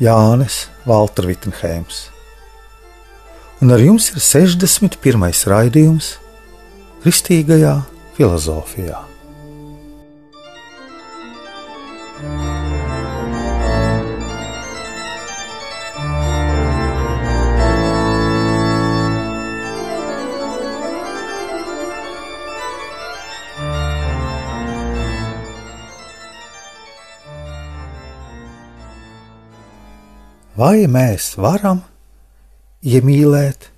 Jānis Valtra Vitsenheims, un ar jums ir 61. raidījums Kristīgajā filozofijā. Vai mēs varam iemīlēt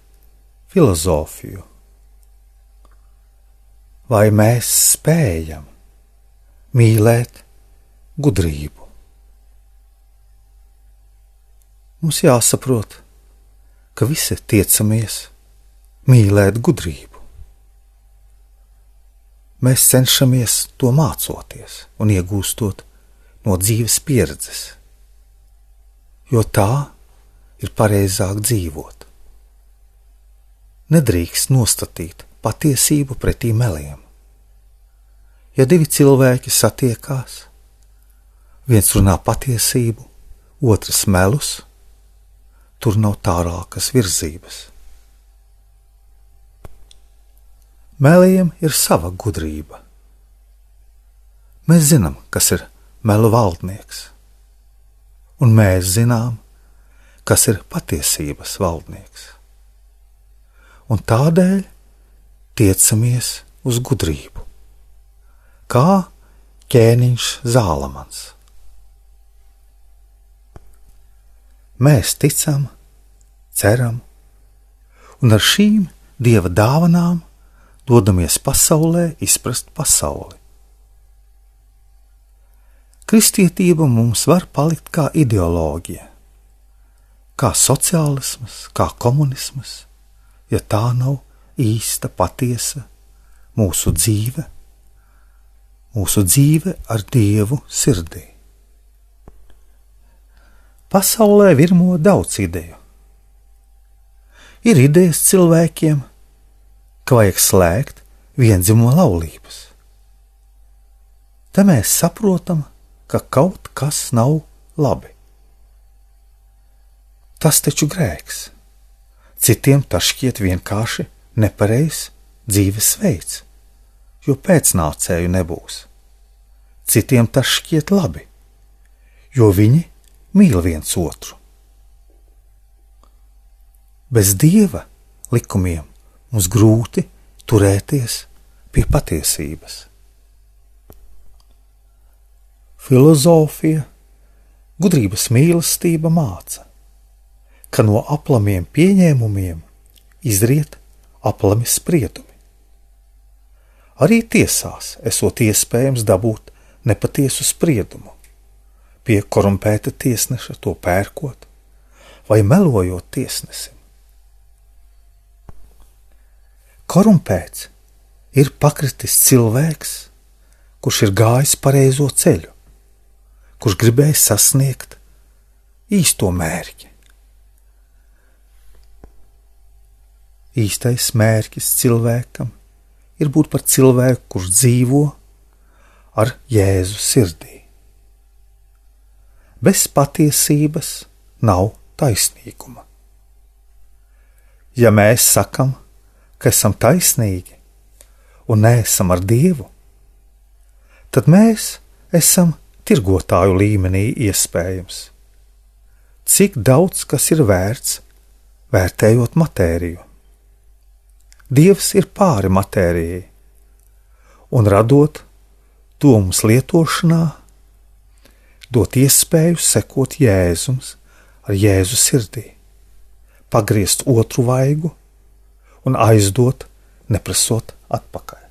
filozofiju? Vai mēs spējam mīlēt gudrību? Mums jāsaprot, ka visi tiecamies mīlēt gudrību. Mēs cenšamies to mācoties un iegūstot no dzīves pieredzes jo tā ir pareizāk dzīvot. Nedrīkst nostatīt patiesību pretī meliem. Ja divi cilvēki satiekās, viens runā patiesību, otrs melus, tur nav tālākas virzības. Meliem ir sava gudrība. Mēs zinām, kas ir melu valdnieks un mēs zinām, kas ir patiesības valdnieks. Un tādēļ tiecamies uz gudrību, kā ķēniņš Zālamans. Mēs ticam, ceram, un ar šīm dieva dāvanām dodamies pasaulē izprast pasauli. Kristietība mums var palikt kā ideoloģija, kā sociālisms, kā komunisms, ja tā nav īsta, patiesa mūsu dzīve, mūsu dzīve ar Dievu sirdī. Pasaulē virmo daudz ideju. Ir idejas cilvēkiem, ka vajag slēgt vienzimumu laulības. Te mēs saprotam, ka kaut kas nav labi. Tas taču grēks. Citiem tas šķiet vienkārši nepareizs dzīvesveids, jo pēcnācēju nebūs. Citiem tas šķiet labi, jo viņi mīl viens otru. Bez dieva likumiem mums grūti turēties pie patiesības filozofija, gudrības mīlestība māca, ka no aplamiem pieņēmumiem izriet aplami spriedumi. Arī tiesās esot iespējams dabūt nepatiesu spriedumu, pie korumpēta tiesneša to pērkot vai melojot tiesnesim. Korumpēts ir pakritis cilvēks, kurš ir gājis pareizo ceļu kurš gribēja sasniegt īsto mērķi. Īstais mērķis cilvēkam ir būt par cilvēku, kurš dzīvo ar Jēzu sirdī. Bez patiesības nav taisnīguma. Ja mēs sakam, ka esam taisnīgi un neesam ar Dievu, tad mēs esam tirgotāju līmenī iespējams. Cik daudz kas ir vērts, vērtējot matēriju? Dievs ir pāri matērijai, un radot to mums lietošanā, dot iespēju sekot Jēzums ar Jēzu sirdī, pagriezt otru vaigu un aizdot, neprasot atpakaļ.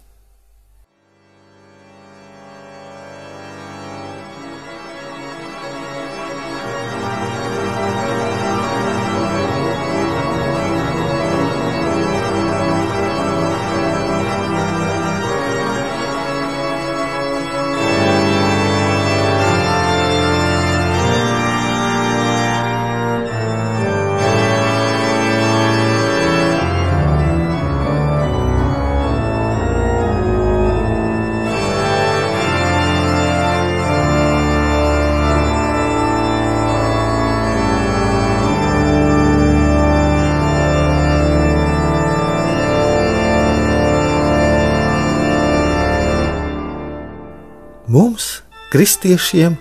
Kristiešiem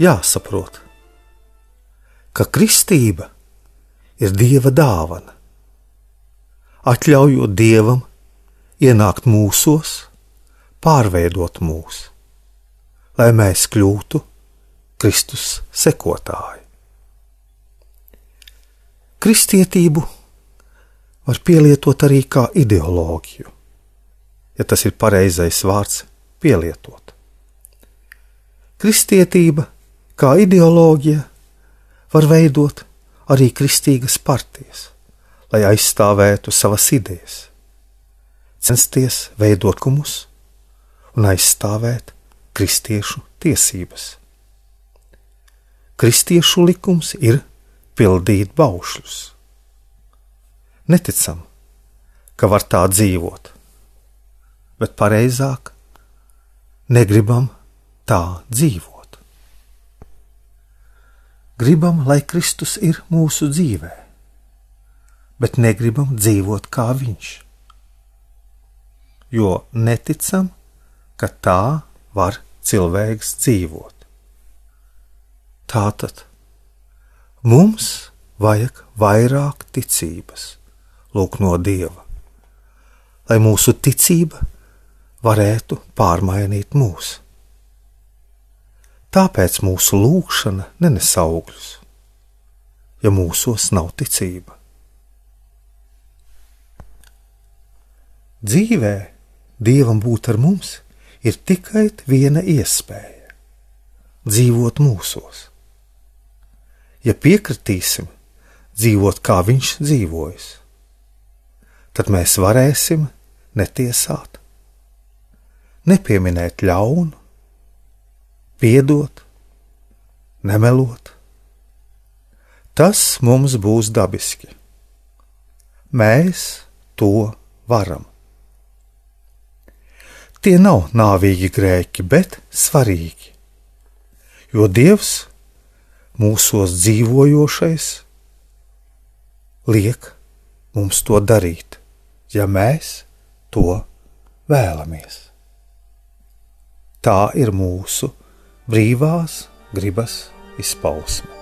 jāsaprot, ka kristība ir dieva dāvana, atļaujot dievam ienākt mūsos, pārveidot mūs, lai mēs kļūtu Kristus sekotāji. Kristietību var pielietot arī kā ideoloģiju, ja tas ir pareizais vārds pielietot. Kristietība kā ideoloģija var veidot arī kristīgas partijas, lai aizstāvētu savas idejas, censties veidot kumus un aizstāvēt kristiešu tiesības. Kristiešu likums ir pildīt baušļus. Neticam, ka var tā dzīvot, bet pareizāk negribam tā dzīvot. Gribam, lai Kristus ir mūsu dzīvē, bet negribam dzīvot kā Viņš, jo neticam, ka tā var cilvēks dzīvot. Tātad mums vajag vairāk ticības lūk no Dieva, lai mūsu ticība varētu pārmainīt mūs. Tāpēc mūsu lūkšana nenes augļus, ja mūsos nav ticība. Dzīvē Dievam būt ar mums ir tikai viena iespēja - dzīvot mūsos. Ja piekritīsim dzīvot kā Viņš dzīvojas, tad mēs varēsim netiesāt, nepieminēt ļaunu, piedot, nemelot. Tas mums būs dabiski. Mēs to varam. Tie nav nāvīgi grēki, bet svarīgi, jo Dievs mūsos dzīvojošais liek mums to darīt ja mēs to vēlamies. Tā ir mūsu brīvās gribas izpausme.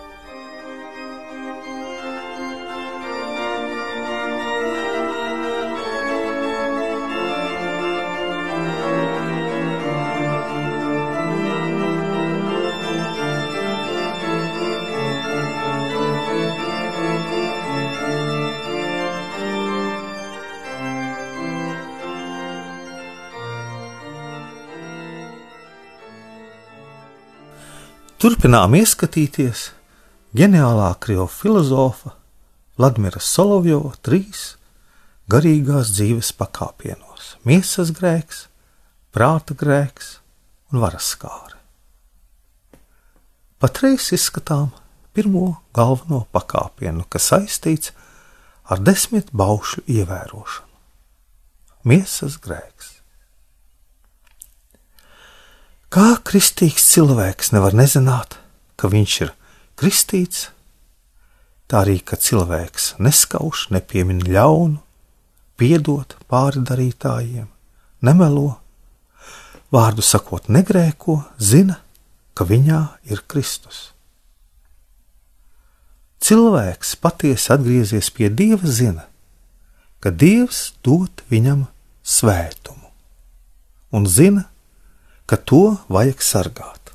Turpinām ieskatīties ģeniālā krievu filozofa Vladimira Solovjova trīs garīgās dzīves pakāpienos - miesas grēks, prāta grēks un varas skāri. Patreiz izskatām pirmo galveno pakāpienu, kas saistīts ar desmit baušļu ievērošanu - miesas grēks. Kā kristīgs cilvēks nevar nezināt, ka viņš ir kristīts, tā arī, ka cilvēks neskauž, nepiemin ļaunu, piedot pāri darītājiem, nemelo, vārdu sakot, negrēko, zina, ka viņā ir Kristus. Cilvēks patiesi atgriezies pie Dieva, zina, ka Dievs dod viņam svētumu un zina, ka to vajag sargāt.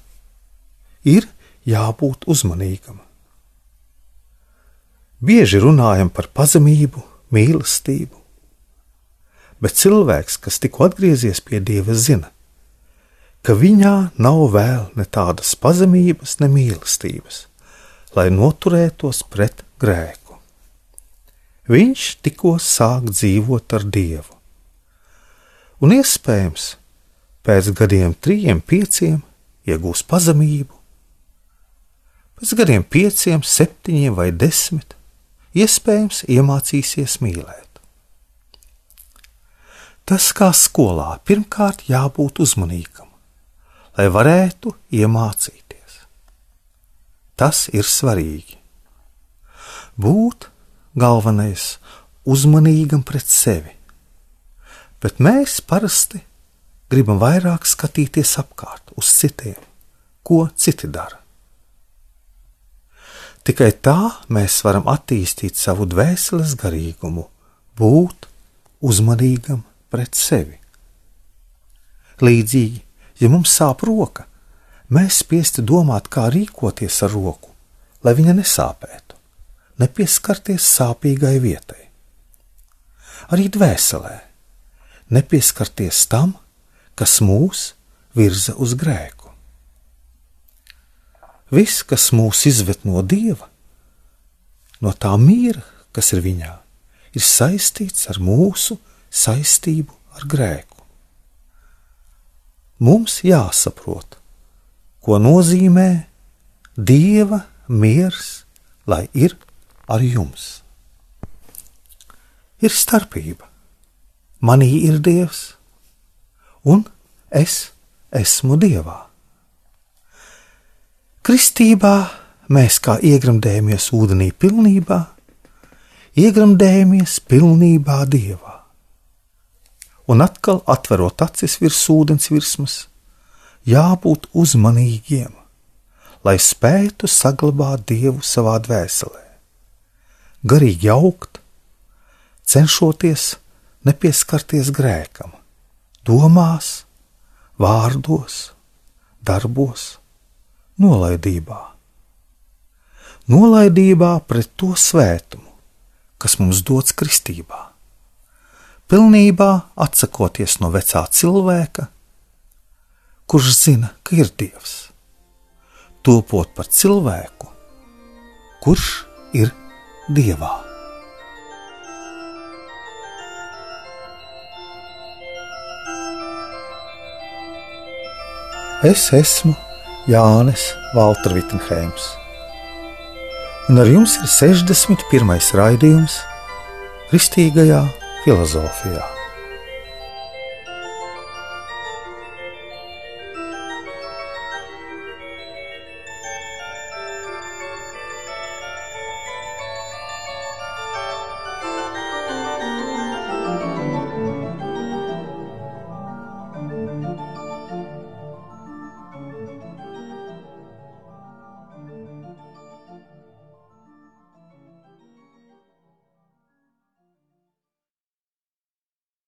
Ir jābūt uzmanīgam. Bieži runājam par pazemību, mīlestību, bet cilvēks, kas tikko atgriezies pie Dieva, zina, ka viņā nav vēl ne tādas pazemības, ne mīlestības, lai noturētos pret grēku. Viņš tikko sāk dzīvot ar Dievu, un iespējams, pēc gadiem trijiem, pieciem iegūs pazemību, pēc gadiem pieciem, septiņiem vai desmit iespējams iemācīsies mīlēt. Tas kā skolā pirmkārt jābūt uzmanīgam, lai varētu iemācīties. Tas ir svarīgi. Būt galvenais uzmanīgam pret sevi, bet mēs parasti gribam vairāk skatīties apkārt uz citiem, ko citi dara. Tikai tā mēs varam attīstīt savu dvēseles garīgumu, būt uzmanīgam pret sevi. Līdzīgi, ja mums sāp roka, mēs spiesti domāt, kā rīkoties ar roku, lai viņa nesāpētu, nepieskarties sāpīgai vietai. Arī dvēselē nepieskarties tam, kas mūs virza uz grēku. Viss, kas mūs izved no dieva, no tā mīra, kas ir viņā, ir saistīts ar mūsu saistību ar grēku. Mums jāsaprot, ko nozīmē dieva miers, lai ir ar jums. Ir starpība. Manī ir dievs, un es esmu dievā. Kristībā mēs kā iegremdējamies ūdenī pilnībā, iegremdējamies pilnībā dievā. Un atkal atverot acis virs ūdens virsmas, jābūt uzmanīgiem, lai spētu saglabāt dievu savā dvēselē, garīgi augt, cenšoties nepieskarties grēkam, domās, vārdos, darbos, nolaidībā. Nolaidībā pret to svētumu, kas mums dots kristībā. Pilnībā atsakoties no vecā cilvēka, kurš zina, ka ir dievs, topot par cilvēku, kurš ir dievā. Es esmu Jānis Valtra Vitsenheims. Un ar jums ir 61. raidījums Kristīgajā filozofijā.